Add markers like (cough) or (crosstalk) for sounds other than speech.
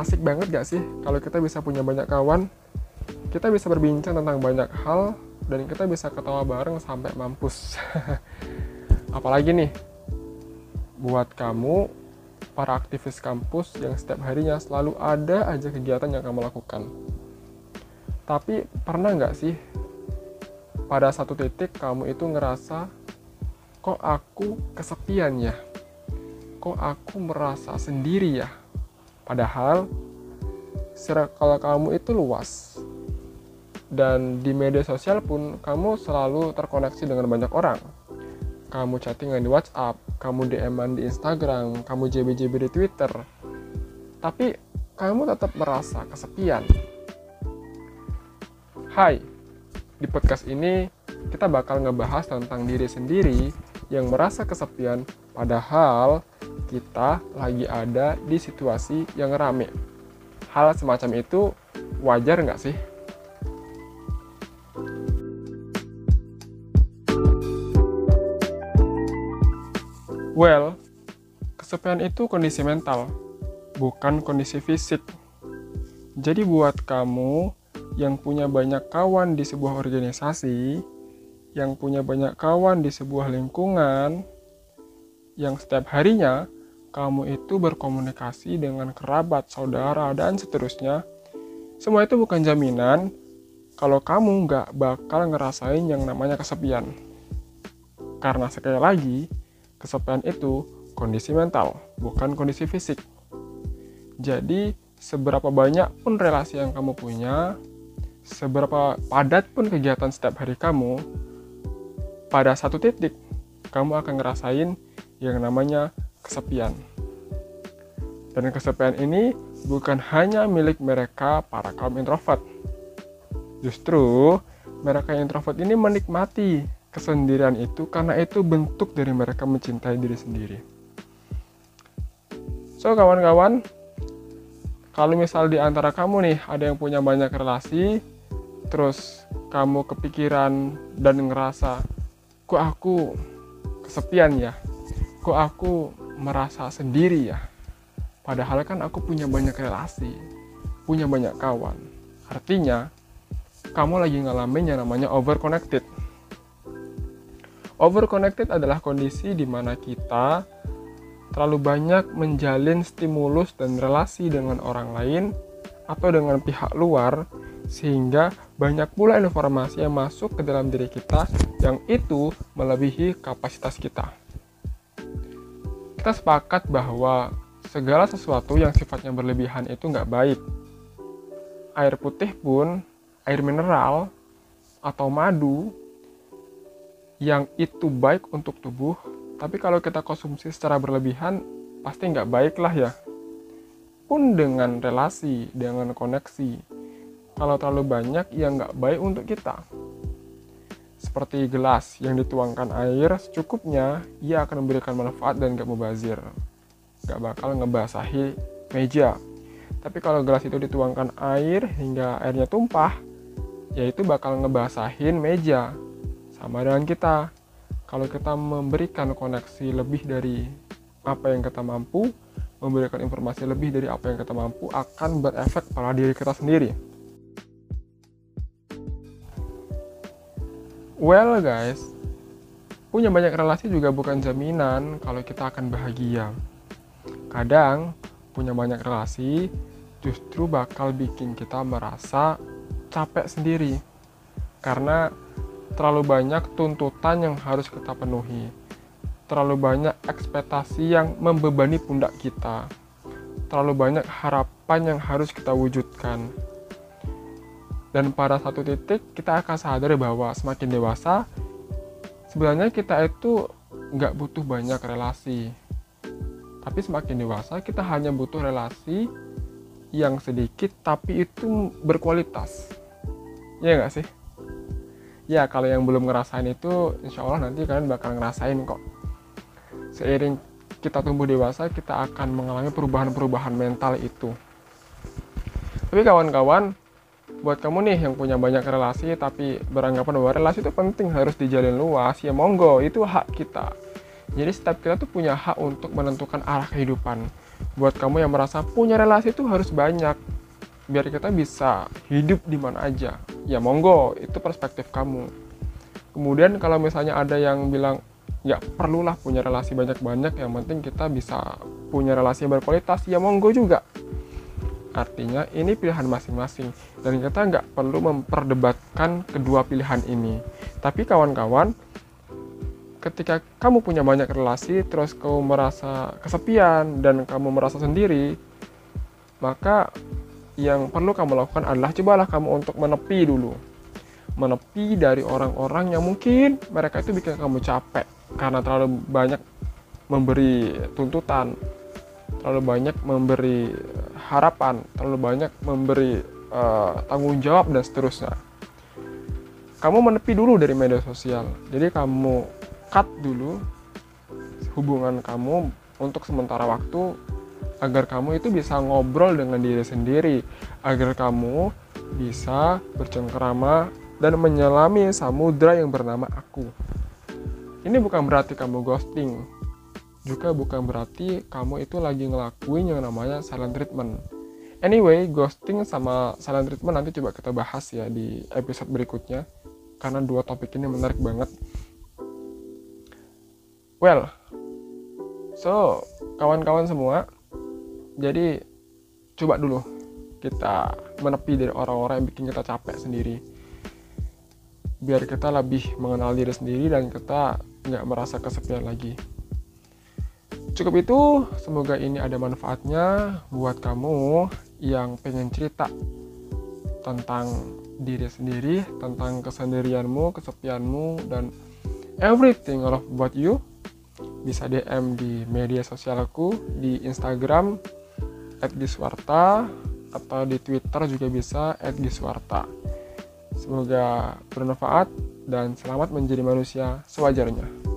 asik banget gak sih kalau kita bisa punya banyak kawan? Kita bisa berbincang tentang banyak hal dan kita bisa ketawa bareng sampai mampus. (laughs) Apalagi nih, buat kamu para aktivis kampus yang setiap harinya selalu ada aja kegiatan yang kamu lakukan. Tapi pernah nggak sih pada satu titik kamu itu ngerasa kok aku kesepian ya? Kok aku merasa sendiri ya? Padahal circle kamu itu luas. Dan di media sosial pun kamu selalu terkoneksi dengan banyak orang. Kamu chattingan di WhatsApp, kamu DM-an di Instagram, kamu JB-JB di Twitter. Tapi kamu tetap merasa kesepian. Hai, di podcast ini kita bakal ngebahas tentang diri sendiri yang merasa kesepian padahal kita lagi ada di situasi yang rame. Hal semacam itu wajar nggak sih? Well, kesepian itu kondisi mental, bukan kondisi fisik. Jadi buat kamu yang punya banyak kawan di sebuah organisasi, yang punya banyak kawan di sebuah lingkungan, yang setiap harinya kamu itu berkomunikasi dengan kerabat, saudara, dan seterusnya, semua itu bukan jaminan kalau kamu nggak bakal ngerasain yang namanya kesepian. Karena sekali lagi, kesepian itu kondisi mental, bukan kondisi fisik. Jadi, seberapa banyak pun relasi yang kamu punya, seberapa padat pun kegiatan setiap hari kamu, pada satu titik kamu akan ngerasain yang namanya kesepian. Dan kesepian ini bukan hanya milik mereka para kaum introvert. Justru mereka introvert ini menikmati kesendirian itu karena itu bentuk dari mereka mencintai diri sendiri. So kawan-kawan, kalau misal di antara kamu nih ada yang punya banyak relasi, terus kamu kepikiran dan ngerasa, kok aku kesepian ya, kok aku merasa sendiri ya, Padahal kan aku punya banyak relasi, punya banyak kawan. Artinya, kamu lagi ngalamin yang namanya overconnected. Overconnected adalah kondisi di mana kita terlalu banyak menjalin stimulus dan relasi dengan orang lain atau dengan pihak luar sehingga banyak pula informasi yang masuk ke dalam diri kita yang itu melebihi kapasitas kita. Kita sepakat bahwa segala sesuatu yang sifatnya berlebihan itu nggak baik. Air putih pun, air mineral, atau madu yang itu baik untuk tubuh, tapi kalau kita konsumsi secara berlebihan, pasti nggak baik lah ya. Pun dengan relasi, dengan koneksi, kalau terlalu banyak ya nggak baik untuk kita. Seperti gelas yang dituangkan air secukupnya, ia akan memberikan manfaat dan nggak mubazir gak bakal ngebasahi meja. Tapi kalau gelas itu dituangkan air hingga airnya tumpah, yaitu bakal ngebasahin meja. Sama dengan kita. Kalau kita memberikan koneksi lebih dari apa yang kita mampu, memberikan informasi lebih dari apa yang kita mampu akan berefek pada diri kita sendiri. Well guys, punya banyak relasi juga bukan jaminan kalau kita akan bahagia. Kadang punya banyak relasi justru bakal bikin kita merasa capek sendiri karena terlalu banyak tuntutan yang harus kita penuhi. Terlalu banyak ekspektasi yang membebani pundak kita. Terlalu banyak harapan yang harus kita wujudkan. Dan pada satu titik kita akan sadar bahwa semakin dewasa sebenarnya kita itu nggak butuh banyak relasi tapi semakin dewasa kita hanya butuh relasi yang sedikit tapi itu berkualitas. Ya nggak sih? Ya kalau yang belum ngerasain itu insya Allah nanti kalian bakal ngerasain kok. Seiring kita tumbuh dewasa kita akan mengalami perubahan-perubahan mental itu. Tapi kawan-kawan, buat kamu nih yang punya banyak relasi tapi beranggapan bahwa relasi itu penting harus dijalin luas, ya monggo, itu hak kita. Jadi setiap kita tuh punya hak untuk menentukan arah kehidupan. buat kamu yang merasa punya relasi itu harus banyak biar kita bisa hidup di mana aja. Ya monggo itu perspektif kamu. Kemudian kalau misalnya ada yang bilang ya perlulah punya relasi banyak-banyak yang penting kita bisa punya relasi yang berkualitas ya monggo juga artinya ini pilihan masing-masing. Dan kita nggak perlu memperdebatkan kedua pilihan ini. Tapi kawan-kawan ketika kamu punya banyak relasi terus kamu merasa kesepian dan kamu merasa sendiri maka yang perlu kamu lakukan adalah cobalah kamu untuk menepi dulu. Menepi dari orang-orang yang mungkin mereka itu bikin kamu capek karena terlalu banyak memberi tuntutan terlalu banyak memberi harapan terlalu banyak memberi uh, tanggung jawab dan seterusnya. Kamu menepi dulu dari media sosial. Jadi kamu cut dulu hubungan kamu untuk sementara waktu agar kamu itu bisa ngobrol dengan diri sendiri, agar kamu bisa bercengkerama dan menyelami samudra yang bernama aku. Ini bukan berarti kamu ghosting, juga bukan berarti kamu itu lagi ngelakuin yang namanya silent treatment. Anyway, ghosting sama silent treatment nanti coba kita bahas ya di episode berikutnya, karena dua topik ini menarik banget. Well, so kawan-kawan semua, jadi coba dulu kita menepi dari orang-orang yang bikin kita capek sendiri biar kita lebih mengenal diri sendiri dan kita nggak merasa kesepian lagi cukup itu semoga ini ada manfaatnya buat kamu yang pengen cerita tentang diri sendiri tentang kesendirianmu kesepianmu dan everything all about you bisa DM di media sosialku di Instagram @giswarta atau di Twitter juga bisa @giswarta. Semoga bermanfaat dan selamat menjadi manusia sewajarnya.